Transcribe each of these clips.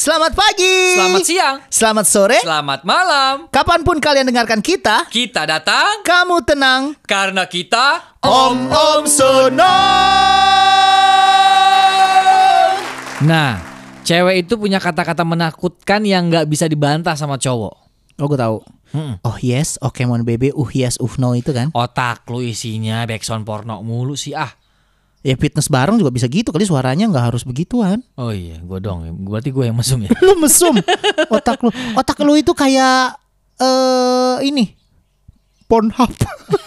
Selamat pagi. Selamat siang. Selamat sore. Selamat malam. Kapan pun kalian dengarkan kita, Kita datang kamu tenang. karena kita Om Om Sono. Nah, cewek itu punya kata-kata menakutkan yang nggak bisa dibantah sama cowok. Oh, gue tahu. Mm-mm. Oh yes, oke mon baby, uh yes, uh no itu kan. Otak lu isinya backsound porno mulu sih ah. Ya fitness bareng juga bisa gitu kali suaranya nggak harus begituan. Oh iya, gue dong. Berarti gue yang mesum ya. Lu mesum. Otak lu, otak lu itu kayak eh ini. Pornhub.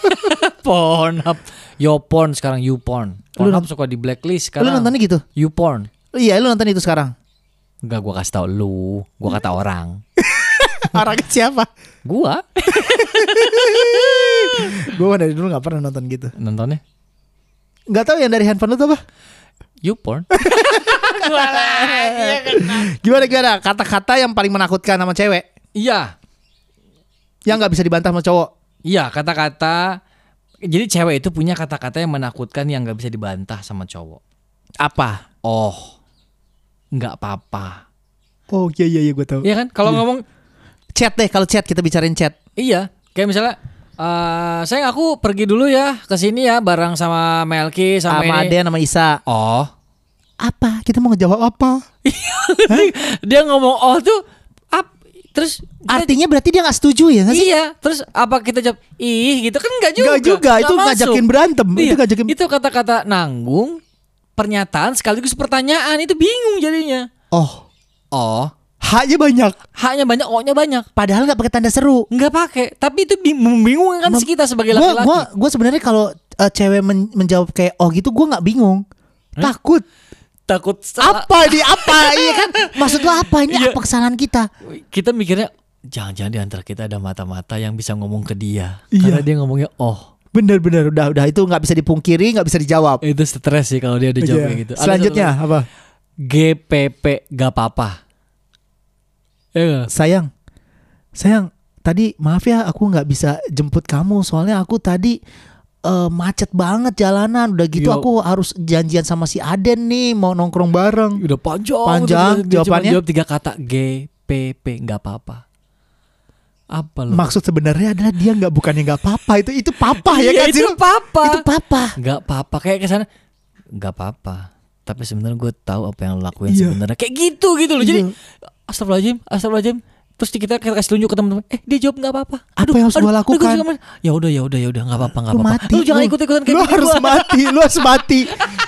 Pornhub. Yo porn sekarang you porn. Lu Pornhub suka di blacklist lu sekarang. nontonnya gitu? You porn. Iya, lu nonton itu sekarang. Enggak gua kasih tau lu, gua kata orang. Orangnya siapa? Gua Gue dari dulu nggak pernah nonton gitu. nontonnya Nggak tahu yang dari handphone lu tuh apa? You porn. Gimana gimana? Kata-kata yang paling menakutkan sama cewek Iya, yang nggak bisa dibantah sama cowok. Iya kata-kata Jadi cewek itu punya kata-kata yang menakutkan yang nggak bisa dibantah sama cowok. Apa? Oh, nggak apa-apa. Oh iya iya iya gue tahu. Iya kan? Kalau ngomong Chat deh kalau chat kita bicarain chat. iya, kayak misalnya eh saya aku pergi dulu ya ke sini ya bareng sama Melki sama, Sama ini. Aden sama Isa. Oh, Apa? Kita mau ngejawab apa? dia ngomong oh tuh ap terus Artinya berarti dia nggak setuju ya nggak sih? Iya, terus apa kita jawab ih gitu kan enggak juga. Nggak juga, Nggak itu masuk. ngajakin berantem, itu Iya, ngajakin- Itu kata-kata nanggung, pernyataan sekaligus pertanyaan itu bingung jadinya. Oh, Oh, haknya banyak. haknya banyak, o-nya banyak. Padahal nggak pakai tanda seru. Nggak pakai, tapi itu bi- membingungkan Mem- kita sebagai Gua laki-laki. gua gua sebenarnya kalau eh, cewek men- menjawab kayak oh gitu gua nggak bingung. Takut. takut salah. Apa di apa? iya kan? Maksud lu apa? Ini Iya. apa kesalahan kita? Kita mikirnya jangan-jangan di antara kita ada mata-mata yang bisa ngomong ke dia. Iya. Karena dia ngomongnya oh. Bener bener udah udah itu nggak bisa dipungkiri nggak bisa dijawab. Itu stres sih kalau dia udah jawab Iya. kayak gitu. Ada Selanjutnya satu apa? GPP gak apa-apa. Ya nggak? Sayang, sayang. Tadi maaf ya aku nggak bisa jemput kamu soalnya aku tadi eh, macet banget jalanan. Udah gitu Yo. aku harus janjian sama si Aden nih mau nongkrong bareng. Udah panjang. Panjang, cuma jawabannya? Jawab tiga kata GPP nggak apa-apa. Apa lo? Maksud sebenarnya adalah dia nggak bukannya nggak apa-apa itu itu papa ya Iya, kan itu papa. Itu papa. Nggak apa-apa kayak ke sana. Nggak apa-apa. Tapi sebenarnya gue tahu apa yang lo lakuin Iya. sebenarnya. Kayak gitu gitu loh. Jadi Iya. Astagfirullahaladzim, astagfirullahaladzim. Terus kita kasih tunjuk ke teman-teman. Eh dia jawab nggak apa-apa. Apa yang harus aduh, lakukan? aduh, Ya udah ya udah ya udah nggak apa-apa nggak apa-apa. Lu jangan ikut-ikutan kayak Lu gitu. harus gua. mati, lu harus mati.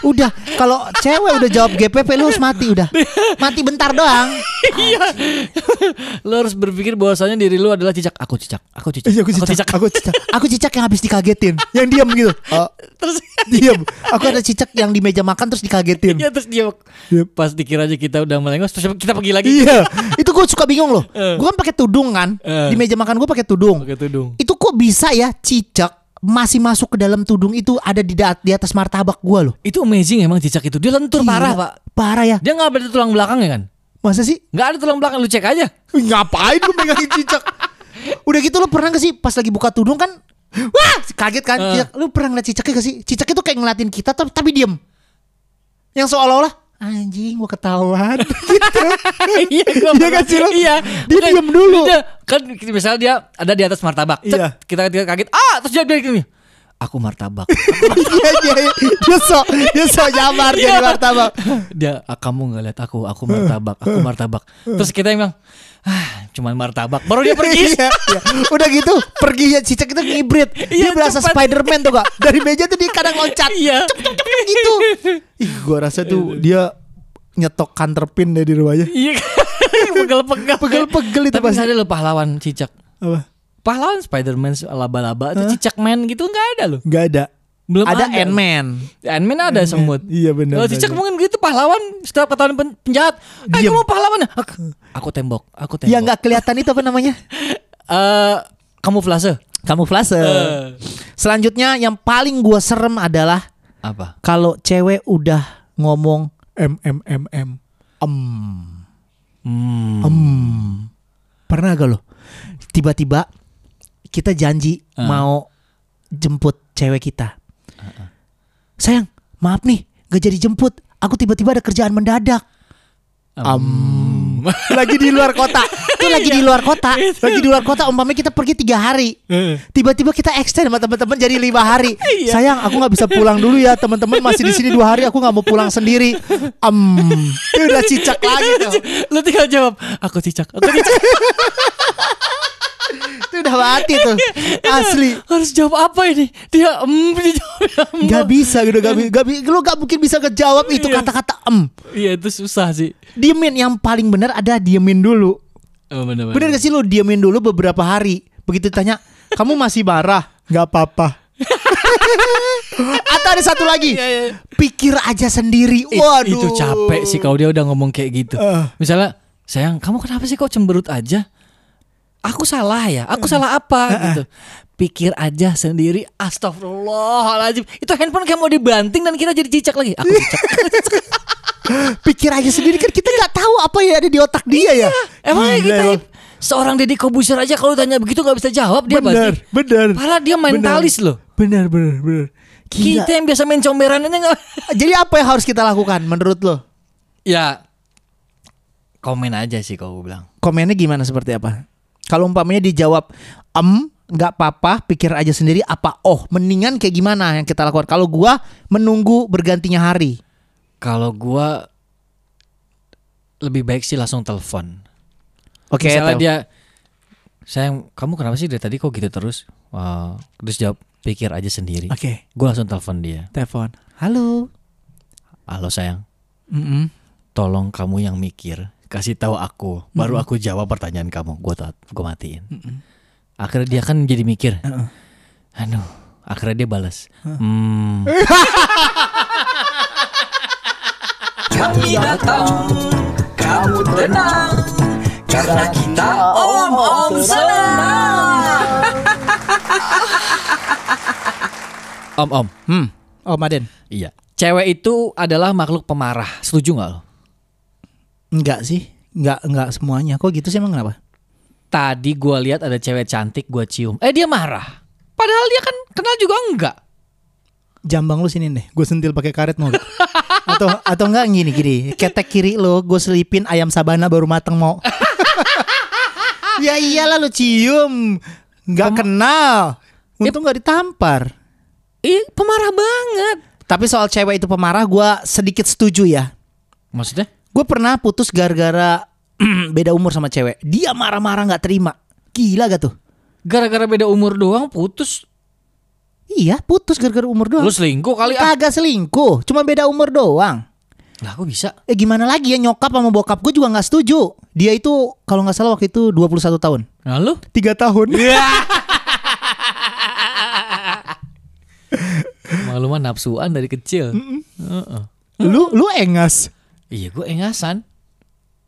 Udah, kalau cewek udah jawab GPP lu harus mati udah. Mati bentar doang. Lu harus berpikir bahwasanya diri lu adalah cicak. Aku cicak. Aku cicak. Iya, aku cicak, aku cicak. Aku cicak yang habis dikagetin, yang diam gitu. Oh, Terus diam. Aku ada cicak yang di meja makan terus dikagetin. ya terus dia Yep. pas dikira aja kita udah melengos terus kita pergi lagi. Iya, gue suka bingung loh. Eh. Gue kan pakai tudung kan, Eh. di meja makan gue pakai tudung. Pakai tudung. Itu kok bisa ya cicak masih masuk ke dalam tudung itu ada di, da- di atas martabak gue loh. Itu amazing emang cicak itu. Dia lentur Gila. parah, Pak. Parah ya. Dia nggak ada tulang belakang ya kan? Masa sih? Nggak ada tulang belakang lu cek aja. Ngapain gue megangin cicak? Udah gitu lo pernah gak sih pas lagi buka tudung kan Wah kaget kan Eh. cicak. Lu pernah ngeliat cicaknya gak sih? Cicak itu kayak ngeliatin kita tapi, tapi diem Yang seolah-olah Anjing gua ketahuan gitu. iya, gua Iya kan? Iya. Dia Bukan, diem dulu. Dia, kan misalnya dia ada di atas martabak. Iya. Kita, kita kaget. Ah, terus dia bilang gini. Aku martabak. Iya iya iya. Dia sok Dia sok nyamar Iya. jadi martabak dia ah, kamu nggak lihat aku, aku martabak, aku martabak. Terus kita yang bilang, ah, cuman martabak. Baru dia pergi. Iya, iya. Udah gitu Pergi ya cicak itu ngibrit Dia Iya, berasa cepat. Spiderman tuh kak Dari meja tuh dia kadang loncat Iya. gitu Ih gua rasa tuh dia Nyetok counter pin deh di rumahnya Iya. Pegel-pegel. Pegel-pegel itu Tapi pasti. nggak ada loh pahlawan cicak. Apa? Pahlawan Spiderman laba-laba atau cicak man gitu nggak ada loh. Gak ada Belum Ada ada. Ant-Man Ant-Man ada semut. Iya benar. Kalau cicak mungkin gitu pahlawan setiap ketahuan pen- penjahat. Eh, kamu pahlawan? Aku, aku tembok, aku tembok. Ya nggak kelihatan itu apa namanya? Eh, kamuflase. Kamuflase. Eh. Selanjutnya yang paling gua serem adalah Apa? kalau cewek udah ngomong m m m m em Hmm. em pernah gak lo tiba-tiba kita janji Ah. mau jemput cewek kita sayang maaf nih gak jadi jemput aku tiba-tiba ada kerjaan mendadak Em. lagi di luar kota. Itu lagi di luar kota. Lagi di luar kota. Umpamanya kita pergi tiga hari. Tiba-tiba kita extend sama teman-teman jadi lima hari. Sayang, aku nggak bisa pulang dulu ya. Teman-teman masih di sini dua hari. Aku nggak mau pulang sendiri. Em, itu udah cicak lagi tuh. Lu tinggal jawab, aku cicak, aku cicak. Itu udah mati tuh. Asli. Harus jawab apa ini? Dia em, dia jawabnya em. Gak bisa gitu, gak, gak, lu gak mungkin bisa ngejawab itu Iya. kata-kata em. Iya itu susah sih. Diemin yang paling benar ada diemin dulu. Oh, bener, Bener gak sih lu diemin dulu beberapa hari Begitu ditanya Kamu masih marah? Gak apa-apa Atau ada satu lagi Iya, iya. Pikir aja sendiri Ih, Waduh Itu capek sih kalau dia udah ngomong kayak gitu. Eh. Misalnya, sayang, kamu kenapa sih kok cemberut aja? Aku salah ya? Aku salah apa gitu? Pikir aja sendiri. Astagfirullahaladzim. Itu handphone kayak mau dibanting dan kita jadi cicak lagi. Aku cicak. Pikir aja sendiri kan kita gak tahu apa yang ada di otak dia ya Emang Gila, kita emang. seorang Deddy Kobuser aja kalau tanya begitu nggak bisa jawab dia Bener pasti. Bener Padahal dia mentalis loh. Bener bener bener Gila. Kita yang biasa main comberan aja nggak. Jadi apa yang harus kita lakukan menurut lo? Ya komen aja sih kalau gue bilang. Komennya gimana seperti apa? Kalau umpamanya dijawab Em nggak apa-apa pikir aja sendiri apa oh mendingan kayak gimana yang kita lakukan kalau gua menunggu bergantinya hari Kalau gua lebih baik sih langsung telepon. oke Misalnya tel- dia sayang kamu kenapa sih dari tadi kok gitu terus? Wah, terus jawab pikir aja sendiri. oke Gue langsung telepon dia. telepon halo Halo sayang, Mm-mm. tolong kamu yang mikir kasih tahu aku, baru aku jawab pertanyaan kamu. Gue gue matiin. Akhirnya dia kan jadi mikir, Heeh. aduh. Akhirnya dia balas, hmm, Kami datang, kamu tenang Karena kita om-om senang om om, hmm oh Maden iya. Cewek itu adalah makhluk pemarah. Setuju nggak lo? enggak sih enggak enggak semuanya kok gitu sih emang kenapa Tadi gue lihat ada cewek cantik gue cium. Eh dia marah. Padahal dia kan kenal juga enggak. jambang lu sini deh gue sentil pakai karet mau gak? atau atau enggak gini gini. Ketek kiri lo gue selipin ayam sabana baru mateng mau ya iyalah lu cium. Nggak kenal. Untung nggak ditampar. Ih pemarah banget. tapi soal cewek itu pemarah gue sedikit setuju ya. Maksudnya? gue pernah putus gara-gara beda umur sama cewek. Dia marah-marah nggak terima. Gila gak tuh? Gara-gara beda umur doang putus. Iya putus gara-gara umur doang Lu selingkuh kali ah. kagak selingkuh cuma beda umur doang Lah kok bisa? Eh gimana lagi ya nyokap sama bokap gue juga nggak setuju. Dia itu kalau nggak salah waktu itu 21 tahun. Nah lu? Tiga tahun. Malu mah nafsuan dari kecil. Heeh. lu lu engas. Iya gue engasan.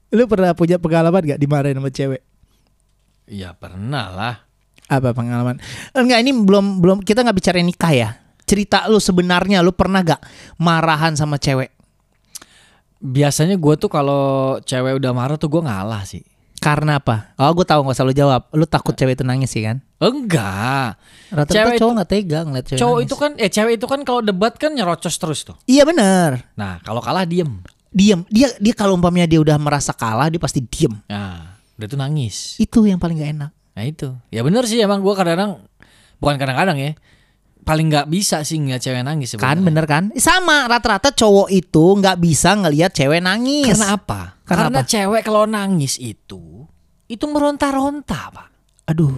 Lu pernah punya pengalaman gak dimarahin sama cewek? Iya pernah lah. Apa pengalaman? Enggak ini belum belum kita nggak bicara nikah ya. Cerita lu sebenarnya lu pernah gak marahan sama cewek? Biasanya gue tuh kalau cewek udah marah tuh gue ngalah sih. Karena apa? Oh gue tahu nggak usah lu jawab. Lu takut cewek itu nangis sih kan? Enggak. Rata-rata Cewek cowok nggak tega ngeliat cewek Cowok nangis. itu kan eh cewek itu kan kalau debat kan nyerocos terus tuh. Iya bener. Nah kalau kalah diem. Diem. Dia dia kalau umpamanya dia udah merasa kalah dia pasti diem. Nah udah tuh nangis. Itu yang paling gak enak. Nah itu. Ya bener sih emang gue kadang-kadang bukan kadang-kadang ya. Paling nggak bisa sih ngeliat cewek nangis Kan sebenarnya. bener kan? Sama rata-rata cowok itu nggak bisa ngelihat cewek nangis. Karena apa? Karena Karena, apa? cewek kalau nangis itu itu meronta-ronta pak. Aduh.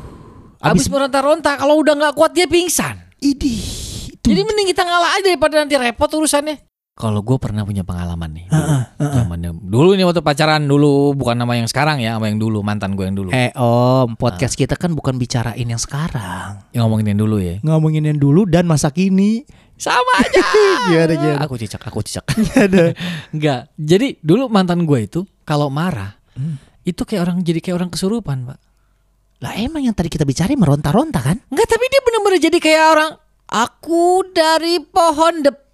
Abis, Abis, meronta-ronta kalau udah nggak kuat dia pingsan. idih. Itu. Jadi mending kita ngalah aja daripada nanti repot urusannya. Kalau gue pernah punya pengalaman nih. Dulu, zamannya dulu nih waktu pacaran dulu bukan nama yang sekarang ya, sama yang dulu mantan gue yang dulu. eh om, podcast kita kan bukan bicarain yang sekarang. Yang ngomongin yang dulu ya. Ngomongin yang dulu dan masa kini. Sama aja. Gimana gimana? Aku cicak, aku cicak. Ada. Enggak. Jadi dulu mantan gue itu kalau marah itu kayak orang jadi kayak orang kesurupan pak. Lah emang yang tadi kita bicarain meronta-ronta kan? Enggak, tapi dia bener-bener jadi kayak orang aku dari pohon depan.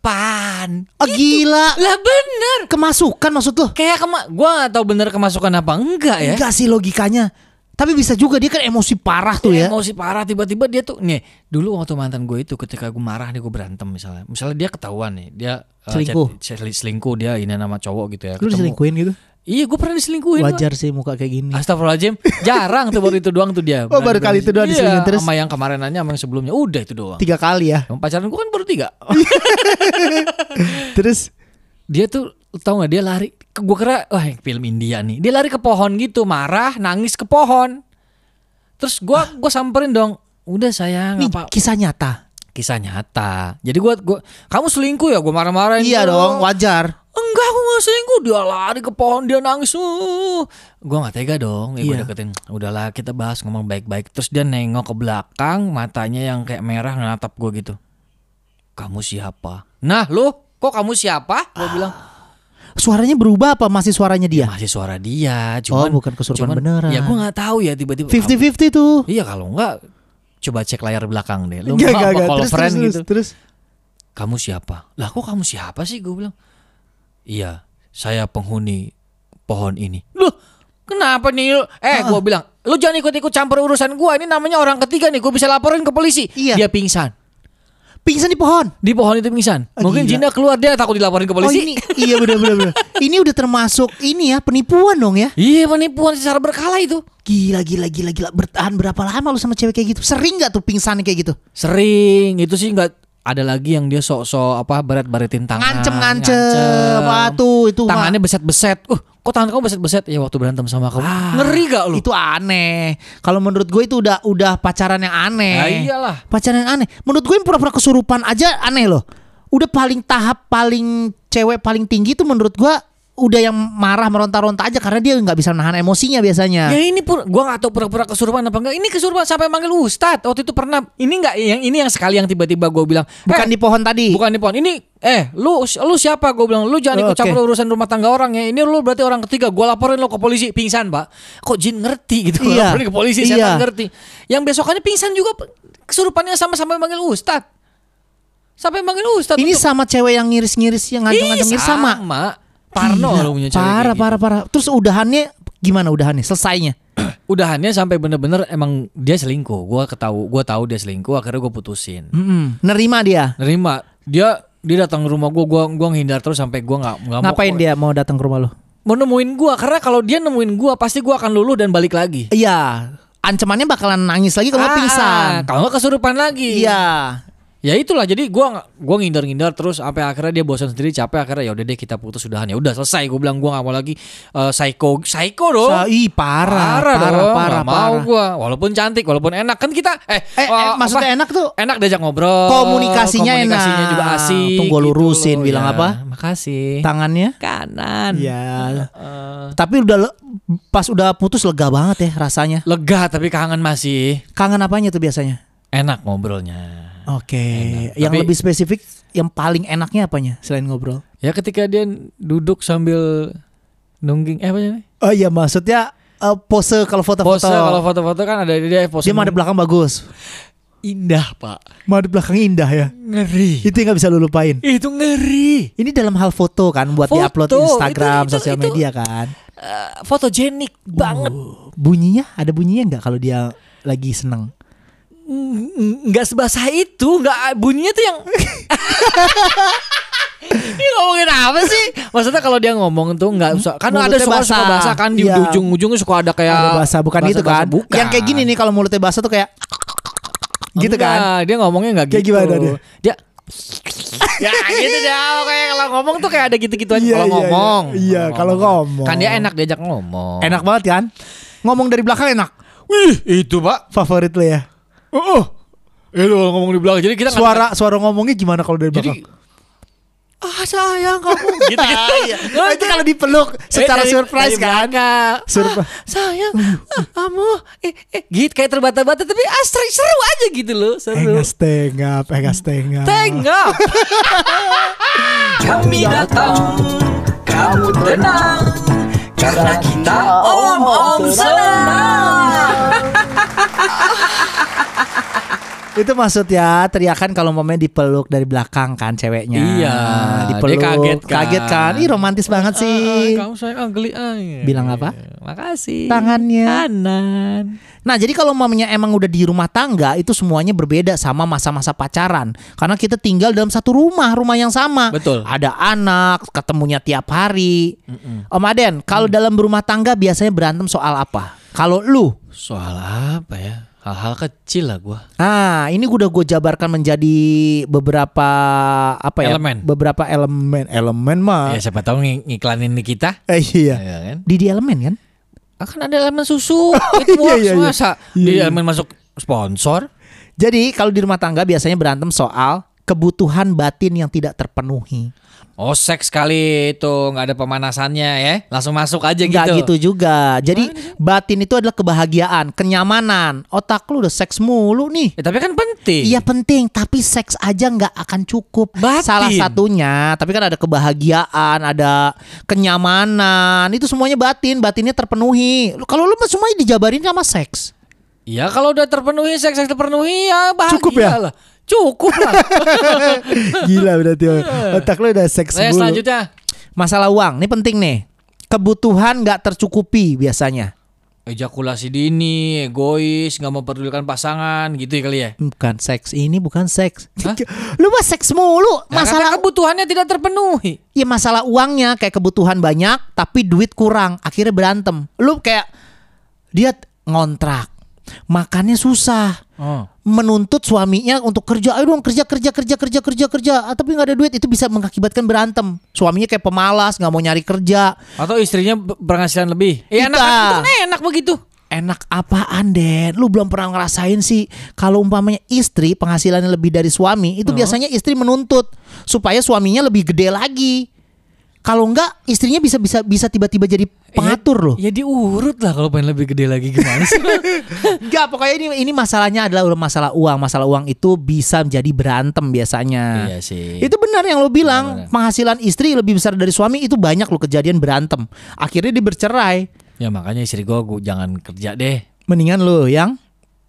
Oh gila. Lah bener. Kemasukan maksud lo? Kayak kema gua gak tahu bener kemasukan apa enggak ya. Enggak sih logikanya. Tapi bisa juga dia kan emosi parah tuh ya. Emosi parah tiba-tiba dia tuh nih dulu waktu mantan gue itu ketika gue marah nih gue berantem misalnya misalnya dia ketahuan nih dia uh, Selingkuh. sel- selingkuh dia ini nama cowok gitu ya Lu diselingkuhin gitu? Iya, gue pernah diselingkuhin. Wajar sih muka kayak gini. Astagfirullahaladzim Jarang tuh baru itu doang tuh dia Oh, baru kali itu doang Iya, diselingkuhin, terus? Sama yang kemarin aja Sama yang sebelumnya Udah itu doang Tiga kali ya. Pacaran gue kan baru tiga Terus Dia tuh Tau gak dia lari Gue kira Wah film India nih Dia lari ke pohon gitu Marah Nangis ke pohon Terus gue gua samperin dong Udah sayang ini apa kisah nyata. Kisah nyata Jadi gue gua, Kamu selingkuh ya Gue marah-marahin Iya gitu. dong, wajar. Enggak aku gak selingkuh Dia lari ke pohon Dia nangis uh. Gue gak tega dong ya, Gue Iya. deketin Udahlah kita bahas ngomong baik-baik Terus dia nengok ke belakang Matanya yang kayak merah Natap gue gitu Kamu siapa? Nah lu Kok kamu siapa? Gue bilang Suaranya berubah apa masih suaranya dia? Masih suara dia Oh, Cuman bukan kesurupan cuman, beneran. Ya gue gak tahu ya tiba-tiba 50-50 tuh. Iya kalau enggak Coba cek layar belakang deh Lu apa enggak. kalau Terus, friend terus, gitu terus. Kamu siapa? Lah kok kamu siapa sih? Gue bilang Iya saya penghuni pohon ini Loh kenapa nih lu? Eh gue bilang Lu jangan ikut-ikut campur urusan gue Ini namanya orang ketiga nih Gue bisa laporin ke polisi Iya. Dia pingsan Pingsan di pohon. Di pohon itu pingsan Ah, Mungkin gila. Jinda keluar Dia takut dilaporin ke Oh polisi ini iya benar benar benar. Ini udah termasuk ini ya penipuan dong ya. Iya penipuan secara berkala itu Gila gila gila gila bertahan berapa lama lu sama cewek kayak gitu? Sering nggak tuh pingsan kayak gitu? Sering Itu sih nggak ada lagi yang dia sok-sok apa baret-baretin tangan Ngancem ngancem. Wah tuh itu Tangannya beset-beset Uh kok tangan kamu beset-beset Ya waktu berantem sama kamu Ah, Ngeri gak lu? Itu aneh. Kalau menurut gue itu udah udah pacaran yang aneh. Ya iyalah Pacaran yang aneh. Menurut gue yang pura-pura kesurupan aja aneh loh. Udah paling tahap paling cewek paling tinggi tuh menurut gue udah yang marah meronta-ronta aja karena dia nggak bisa nahan emosinya biasanya. Ya ini pun gua nggak tahu pura-pura kesurupan apa enggak. Ini kesurupan sampai manggil ustad. Waktu itu pernah ini enggak yang ini yang sekali yang tiba-tiba gua bilang Bukan "Eh, di pohon tadi. bukan di pohon. Ini eh lu lu siapa gua bilang lu jangan Oh, ikut oke. campur urusan rumah tangga orang ya. Ini lu berarti orang ketiga. Gua laporin lo ke polisi pingsan, Pak. Kok jin ngerti gitu Iya. laporin ke polisi Iya. setan ngerti. Yang besokannya pingsan juga kesurupannya sama-sama manggil ustad. Sampai manggil ustad. Ini untuk- sama cewek yang ngiris-ngiris yang Ih, ngiris sama. Parno Gila, lu punya cewek Parah gitu. parah parah. Terus udahannya gimana udahannya? Selesainya? Udahannya sampai bener-bener emang dia selingkuh. Gua ketahu, gua tahu dia selingkuh. Akhirnya gua putusin. Mm-mm. Nerima dia. Nerima. Dia dia datang ke rumah gua, gua gua ngehindar terus sampai gua nggak nggak mau. Ngapain dia mau datang ke rumah lo? Mau nemuin gua karena kalau dia nemuin gua pasti gua akan luluh dan balik lagi. Iya. Ancamannya bakalan nangis lagi kalau Ah, pingsan. Kalau nggak kesurupan lagi. Iya. Ya itulah jadi gua gua ngindar-ngindar terus sampai akhirnya dia bosan sendiri capek akhirnya ya udah deh kita putus udahan ya udah selesai gua bilang gua nggak mau lagi eh, psycho psycho dong. Sa- ih parah, parah, dong, parah, nggak mau parah. gua walaupun cantik walaupun enak kan kita eh, Eh, eh, oh, maksudnya apa? enak tuh enak diajak ngobrol Komunikasinya komunikasinya enak. juga asik Tunggu gua gitu lurusin, loh. bilang Ya, apa? makasih tangannya. kanan Iya. Eh, Tapi udah pas udah putus lega banget ya rasanya. lega tapi kangen masih Kangen apanya tuh biasanya? enak ngobrolnya Oke, Enak. yang Tapi- lebih spesifik, yang paling enaknya apanya selain ngobrol? ya ketika dia duduk sambil nungging eh apa sih Oh iya, maksudnya eh, pose kalau foto-foto. pose kalau foto-foto kan ada dia pose Dia madep belakang bagus. indah pak Madep belakang indah ya. ngeri Itu yang gak bisa lu lupain. itu ngeri Ini dalam hal foto kan buat Foto, diupload di Instagram, itu- itu- sosial itu- media kan. Eh, fotogenik banget Uh, bunyinya ada bunyinya nggak kalau dia lagi seneng? Nggak sebasah itu nggak bunyinya tuh yang Ini ngomongin apa sih? Maksudnya kalau dia ngomong tuh nggak usah kan ada Mulutnya suara suka basah. basah kan di Iya. ujung-ujungnya suka ada kayak ada bahasa bukan itu bahasa-bahasa kan? bukan. Yang kayak gini nih kalau mulutnya basah tuh kayak gitu kan? Dia ngomongnya nggak Kayak gitu. gimana dia? Dia ya gitu dah kayak kalau ngomong tuh kayak ada gitu-gitu aja Iya, kalau iya, ngomong. iya. Iya, kalau ngomong. Kan dia enak diajak ngomong. Enak banget kan? Ngomong dari belakang enak. Wih, itu, Pak. Favorit lu ya. Oh. Itu kalau ngomong di belakang. Jadi kita Suara suara ngomongnya gimana kalau dari jadi belakang? ah sayang kamu gitu gitu. Oh, itu kalau dipeluk secara dari- surprise dari kan? Surprise. Ah, sayang, ah, kamu eh, eh, gitu kayak terbata-bata tapi asri seru aja gitu loh, seru. Engas tengap, engas tengap. Tengok. Kami datang, kamu tenang Karena kita om-om senang Itu maksudnya teriakan kalau momennya dipeluk dari belakang kan ceweknya. Iya, dipeluk. dia kaget kan. Kaget kan? Ih romantis banget sih. Kamu sayang ugly ay. Bilang apa? Makasih. Tangannya. Kanan. Nah, jadi kalau mamanya emang udah di rumah tangga itu semuanya berbeda sama masa-masa pacaran. Karena kita tinggal dalam satu rumah, rumah yang sama. Betul. Ada anak, ketemunya tiap hari. Om Aden, kalau dalam berumah tangga biasanya berantem soal apa? Kalau lu Soal apa ya? Hal-hal kecil lah gua. Ah, ini udah gue jabarkan menjadi beberapa apa ya? Elemen. Beberapa elemen, elemen mah. Ya siapa tahu ng- ngiklanin di kita. Eh, iya. Ya kan? Didi elemen kan? Akan ada elemen susu. Itu iya, works iya, iya. masa Iya, di iya. elemen masuk sponsor. Jadi kalau di rumah tangga biasanya berantem soal kebutuhan batin yang tidak terpenuhi. Oh seks kali itu nggak ada pemanasannya ya. Langsung masuk aja gitu. gitu juga. Jadi batin itu adalah kebahagiaan, kenyamanan. Otak lu udah seks mulu nih. Ya, tapi kan penting. Iya penting, tapi seks aja nggak akan cukup. Batin. Salah satunya, tapi kan ada kebahagiaan, ada kenyamanan, itu semuanya batin, batinnya terpenuhi. Lu- Kalau lu semuanya dijabarin sama seks. Ya kalau udah terpenuhi seks seks terpenuhi ya bahagia Cukup ya? lah. Cukup lah. Gila berarti otak lu udah seks Nah, selanjutnya Masalah uang, ini penting nih. Kebutuhan nggak tercukupi biasanya. ejakulasi dini, egois, nggak memperdulikan pasangan gitu ya kali ya. Bukan seks, ini bukan seks. Hah? Lu mah seks mulu. Masalah karena kebutuhannya tidak terpenuhi. Ya masalah uangnya kayak kebutuhan banyak tapi duit kurang, akhirnya berantem. Lu kayak dia ngontrak, makannya susah, Oh. Menuntut suaminya untuk kerja, ayo dong kerja kerja kerja kerja kerja kerja, ah, tapi nggak ada duit itu bisa mengakibatkan berantem. Suaminya kayak pemalas, nggak mau nyari kerja. Atau istrinya berpenghasilan lebih. Ya enak Iya. kan, itu enak begitu. Enak apaan Den? Lu belum pernah ngerasain sih Kalau umpamanya istri penghasilannya lebih dari suami Itu biasanya istri menuntut Supaya suaminya lebih gede lagi Kalau enggak istrinya bisa bisa bisa tiba-tiba jadi pengatur loh Ya diurut lah kalau pengen lebih gede lagi gimana sih? Enggak pokoknya ini ini masalahnya adalah masalah uang Masalah uang itu bisa menjadi berantem biasanya iya sih. Itu benar yang lo bilang Benar. Penghasilan istri lebih besar dari suami Itu banyak lo kejadian berantem Akhirnya dia bercerai Ya makanya istri gua, gua jangan kerja deh. Mendingan lo yang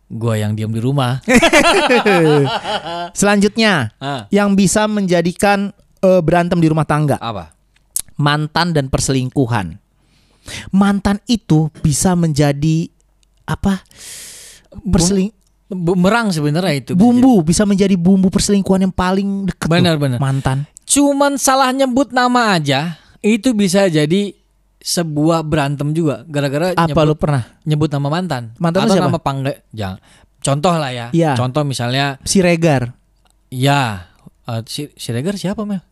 Gua yang diam di rumah. Selanjutnya Ah, yang bisa menjadikan eh, berantem di rumah tangga apa? Mantan dan perselingkuhan mantan itu bisa menjadi apa perseling Bumerang sebenarnya itu. bisa bumbu bisa menjadi bumbu perselingkuhan yang paling dekat Benar, loh, benar. mantan. Cuman salah nyebut nama aja itu bisa jadi sebuah berantem juga gara-gara apa nyebut, lu pernah nyebut nama mantan. Mantan Atau siapa? nama panggilan. Jangan. Contoh lah ya. Iya. Contoh misalnya si Regar ya si Siregar siapa Mel?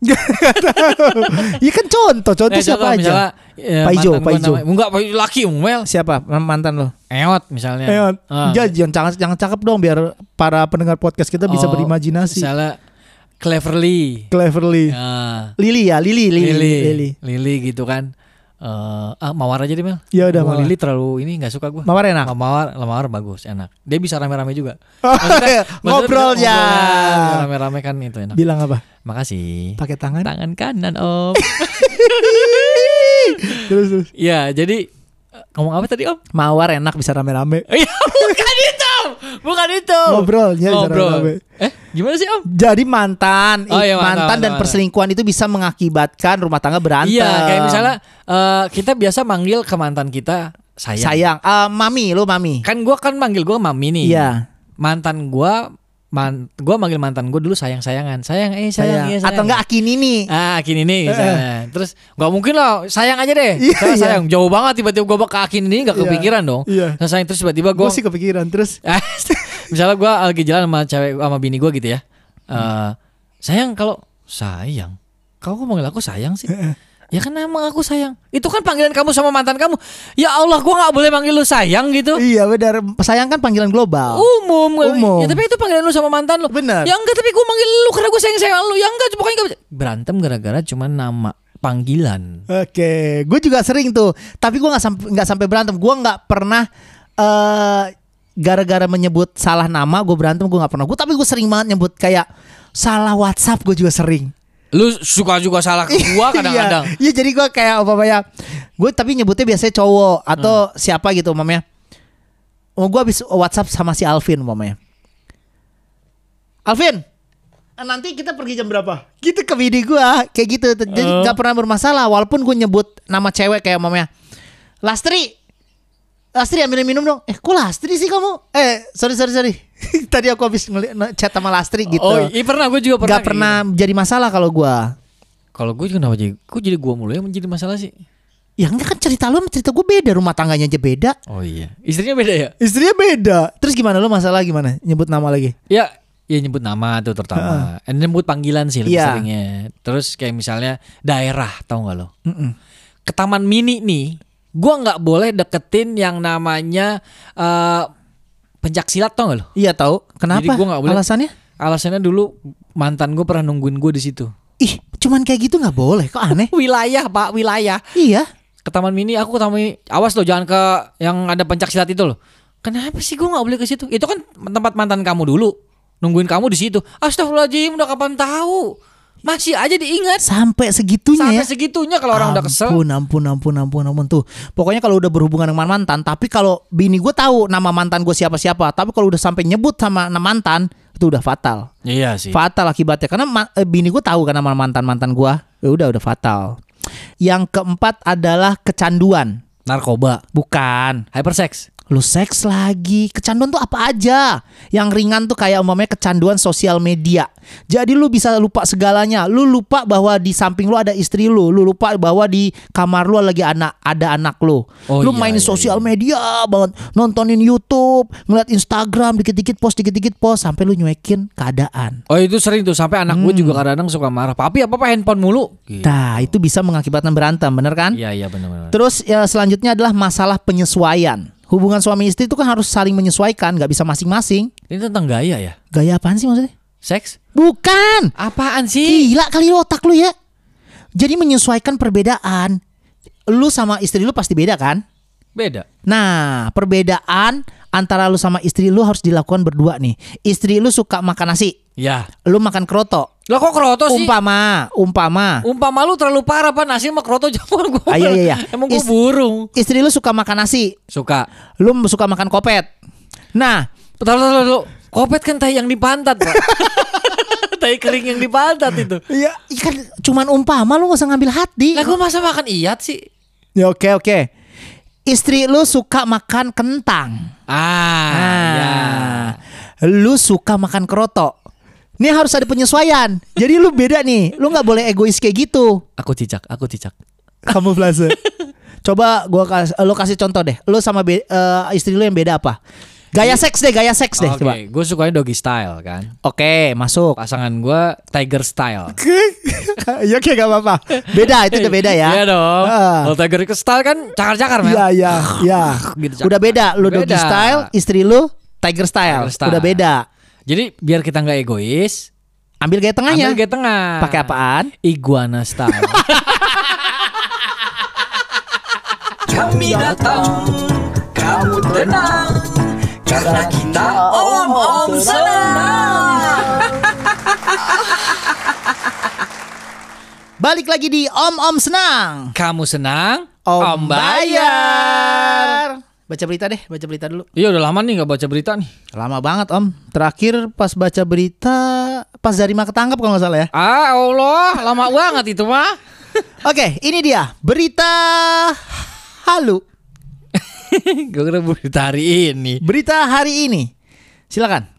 Iya kan contoh contoh Eh, siapa contoh aja misalnya, eh, Pak Ijo, mantan Pak gua Ijo. namanya- Enggak, Pak Ijo laki Mel. siapa mantan lo Eot misalnya. Eh, Ah. jangan jangan jangan jangan cakep dong biar para pendengar podcast kita bisa Oh, berimajinasi Misalnya Cleverly. cleverly Ah, Lili ya Lili Lili Lili. Lili, Lili. gitu kan. Eh, ah, mawar aja deh Mel. ya udah Gua Mawar. Lili terlalu ini nggak suka gue. Mawar enak Mawar, mawar bagus, enak. Dia bisa rame-rame juga. ngobrol Maksudnya ya ngobrolnya Rame-rame kan itu enak. bilang apa Makasih. pakai tangan Tangan kanan om. terus terus ya jadi eh, ngomong apa tadi om? mawar enak bisa rame-rame Ya bukan itu, bukan itu. Ngobrolnya Ngobrol. Eh gimana sih om? jadi mantan Oh, iya, mantan, mantan, dan mantan. perselingkuhan itu bisa mengakibatkan rumah tangga berantem Iya kayak misalnya eh, kita biasa manggil ke mantan kita sayang. sayang Ah, mami lu mami Kan gua kan manggil gua mami nih. iya Mantan gua man gua manggil mantan gua dulu sayang sayangan sayang eh sayang, sayang iya, sayang. atau enggak akin ini Ah, Akin ini misalnya. Terus nggak mungkin lah, sayang aja deh. Iya, Saya iya. sayang jauh banget tiba-tiba gue ke Akin ini nggak Iya, kepikiran dong. iya. Saya sayang terus tiba-tiba gue gue sih kepikiran terus misalnya gue lagi jalan sama cewek sama bini gue gitu ya. Eh, sayang kalau sayang, kau kok manggil aku sayang sih? Ya kan emang aku sayang. Itu kan panggilan kamu sama mantan kamu. Ya Allah, gua nggak boleh manggil lu sayang gitu. iya benar sayang kan panggilan global Umum, Umum. Ya tapi itu panggilan lu sama mantan lu. Benar. Ya enggak, tapi gua manggil lu karena gua sayang sayang lu. Ya enggak, pokoknya enggak. Berantem gara-gara cuma nama panggilan. Oke, gue juga sering tuh. Tapi gue nggak sampai nggak sampai berantem. Gue nggak pernah eh gara-gara menyebut salah nama gue berantem. Gue nggak pernah. Gue tapi gue sering banget nyebut kayak salah WhatsApp. Gue juga sering. Lu suka juga salah ke gua kadang-kadang. Iya, iya, jadi gue kayak apa ya? Gue tapi nyebutnya biasanya cowok atau Hmm. siapa gitu umpamanya. Oh gue habis WhatsApp sama si Alvin umpamanya. Alvin, nanti kita pergi jam berapa? Gitu ke bini gua, kayak gitu. Jadi Oh. nggak pernah bermasalah walaupun gue nyebut nama cewek kayak mamanya. Lastri. Lastri ambilin minum dong. Eh, kok Lastri sih kamu? Eh, sorry sorry sorry. Tadi aku habis ngeliat chat sama Lastri gitu. Oh, iya pernah gue juga pernah. Gak pernah jadi masalah kalau gua. Kalau gue juga kenapa jadi? Kok jadi gue mulu yang menjadi masalah sih? Ya enggak kan cerita lu sama cerita gue beda, rumah tangganya aja beda. Oh iya. Istrinya beda ya? Istrinya beda. Terus gimana lu masalah gimana? Nyebut nama lagi. Ya, ya nyebut nama tuh terutama. And nyebut panggilan sih lebih Iya. seringnya. Terus kayak misalnya daerah, tahu nggak lo? Mm-mm. Ke taman mini nih, gua nggak boleh deketin yang namanya eh pencak silat tau gak lo? Iya tahu. Kenapa? Jadi gua nggak boleh- Alasannya? Alasannya dulu mantan gue pernah nungguin gue di situ. Ih, cuman kayak gitu nggak boleh. Kok aneh? Wilayah pak, wilayah. iya. Ke taman mini, aku ke taman mini. Awas lo, jangan ke yang ada pencak silat itu loh. Kenapa sih gue nggak boleh ke situ? Itu kan tempat mantan kamu dulu. Nungguin kamu di situ. Astagfirullahaladzim, udah kapan tahu? Masih aja diingat. Sampai segitunya Sampai ya. segitunya kalau orang udah kesel. Ampun, ampun, ampun, ampun, ampun tuh. Pokoknya kalau udah berhubungan dengan mantan, tapi kalau bini gue tahu nama mantan gue siapa-siapa, tapi kalau udah sampai nyebut sama nama mantan, itu udah fatal. Iya sih. Fatal akibatnya karena ma- eh, bini gue tahu kan nama mantan-mantan gue. Ya udah udah fatal. Yang keempat adalah kecanduan. Narkoba, Bukan. hypersex. Lu seks lagi. Kecanduan tuh apa aja? Yang ringan tuh kayak umpamanya kecanduan sosial media. Jadi lu bisa lupa segalanya. Lu lupa bahwa di samping lu ada istri lu. Lu lupa bahwa di kamar lu lagi anak ada anak lu. Oh lu iya, main iya, sosial media banget, nontonin YouTube, ngeliat Instagram dikit-dikit post, dikit-dikit post sampai lu nyuekin keadaan. Oh itu sering tuh sampai anak gue Hmm. juga kadang-kadang suka marah. Papi apa apa handphone mulu? Gitu. Nah, itu bisa mengakibatkan berantem, bener kan? Iya iya benar-benar. Terus ya selanjutnya adalah masalah penyesuaian. Hubungan suami istri itu kan harus saling menyesuaikan, nggak bisa masing-masing. Ini tentang gaya ya? Gaya apaan sih maksudnya? Seks? Bukan. Apaan sih? Gila kali lu otak lu ya. Jadi menyesuaikan perbedaan. Lu sama istri lu pasti beda kan? Beda. Nah, perbedaan antara lu sama istri lu harus dilakukan berdua nih. Istri lu suka makan nasi, Ya. lu makan kroto. Lah kok kroto sih? Umpama, umpama. Umpama lu terlalu parah pak nasi sama kroto jamur gue. Ah, iya, iya, iya. Emang Is- burung. Istri lu suka makan nasi, Suka. lu suka makan kopet. Nah, bentar, bentar. Kopet kan tai yang di pantat pak. tai kering yang di pantat itu. Iya, kan cuman umpama lu gak usah ngambil hati. Lah gue masa makan iat sih? Ya oke oke. Istri lu suka makan kentang. Ah, Nah, ya. lu suka makan keroto. Ini harus ada penyesuaian. Jadi lu beda nih. Lu nggak boleh egois kayak gitu. Aku cicak, aku cicak. Kamu blase. Coba gua kasih lu kasih contoh deh. Lu sama be- eh, istri lu yang beda apa? Gaya seks deh, gaya seks deh Oke, coba. gue sukanya doggy style kan. Oke, masuk. Pasangan gue tiger style. ya oke gak apa-apa. Beda itu udah beda ya. Iya dong. Kalau tiger style kan cakar-cakar men. Iya iya iya. Gitu, Udah beda. Lu doggy Beda. style, istri lu tiger style. Tiger style. Udah beda. Jadi biar kita nggak egois, Ambil gaya tengahnya. ambil gaya tengah. Pakai apaan? Iguana style. Kami datang, kamu tenang Karena kita om-om senang Balik lagi di Om Om Senang. Kamu senang? Om, bayar. Baca berita deh, baca berita dulu. Iya udah lama nih nggak baca berita nih. Lama banget Om. Terakhir pas baca berita pas Zarima ketangkap kalau nggak salah ya. Ah Allah, lama banget itu mah. Oke, ini dia berita halu. Gue kira berita hari ini. Berita hari ini. Silakan.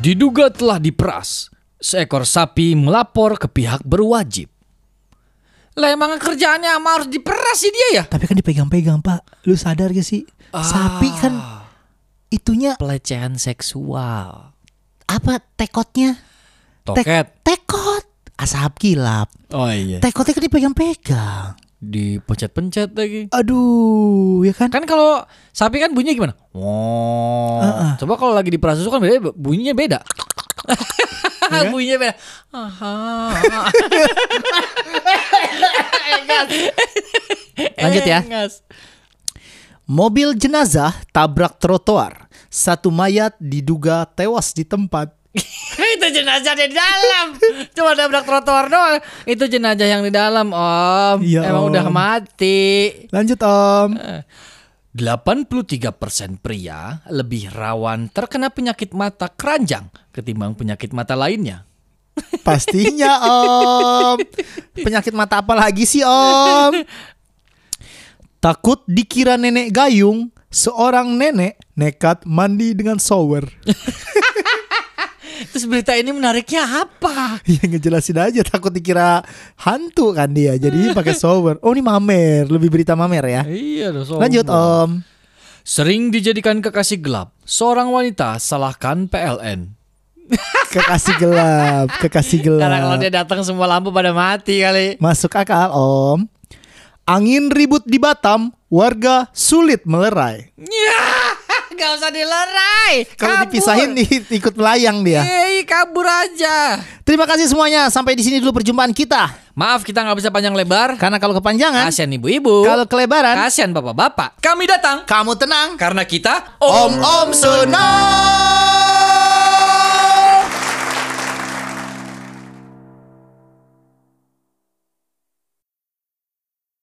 Diduga telah diperas, seekor sapi melapor ke pihak berwajib. Lah emang kerjaannya ama harus diperas sih dia ya? Tapi kan dipegang-pegang Pak. Lu sadar gak sih? Sapi kan itunya pelecehan seksual. apa tekotnya? Tek- Toket. tekot. Asap kilap. Oh iya. Tekotnya kan dipegang-pegang. Dipencet-pencet lagi. Aduh, ya kan? Kan kalau sapi kan bunyinya gimana? Wow. Heeh. Coba kalau lagi diperas susu kan beda, bunyinya beda. Bunyinya beda. Aha. Lanjut ya. Mobil jenazah tabrak trotoar. Satu mayat diduga tewas di tempat. itu jenazah di dalam. Cuma nabrak trotoar doang. Itu jenazah yang di dalam, Om. Iya, Emang Om. udah mati. Lanjut Om. 83% pria lebih rawan terkena penyakit mata keranjang ketimbang penyakit mata lainnya. Pastinya Om. Penyakit mata apa lagi sih Om? Takut dikira nenek gayung, seorang nenek nekat mandi dengan shower. Terus berita ini menariknya apa? Ya ngejelasin aja takut dikira hantu kan dia. Jadi pakai shower. Oh ini mamer, lebih berita mamer ya. Iya dong. sombong. Lanjut Om. Sering dijadikan kekasih gelap, seorang wanita salahkan PLN. Kekasih gelap, kekasih Karena kalau gelap. dia datang semua lampu pada mati kali. Masuk akal Om. Angin ribut di Batam, warga sulit melerai. Ya, gak usah dilerai. Kalau dipisahin nih, ikut melayang dia. Eh, kabur aja. Terima kasih semuanya. Sampai di sini dulu perjumpaan kita. Maaf kita nggak bisa panjang lebar. Karena kalau kepanjangan, Kasian ibu-ibu. kalau kelebaran, Kasian bapak-bapak. Kami datang kamu tenang. karena kita Om Om Senang.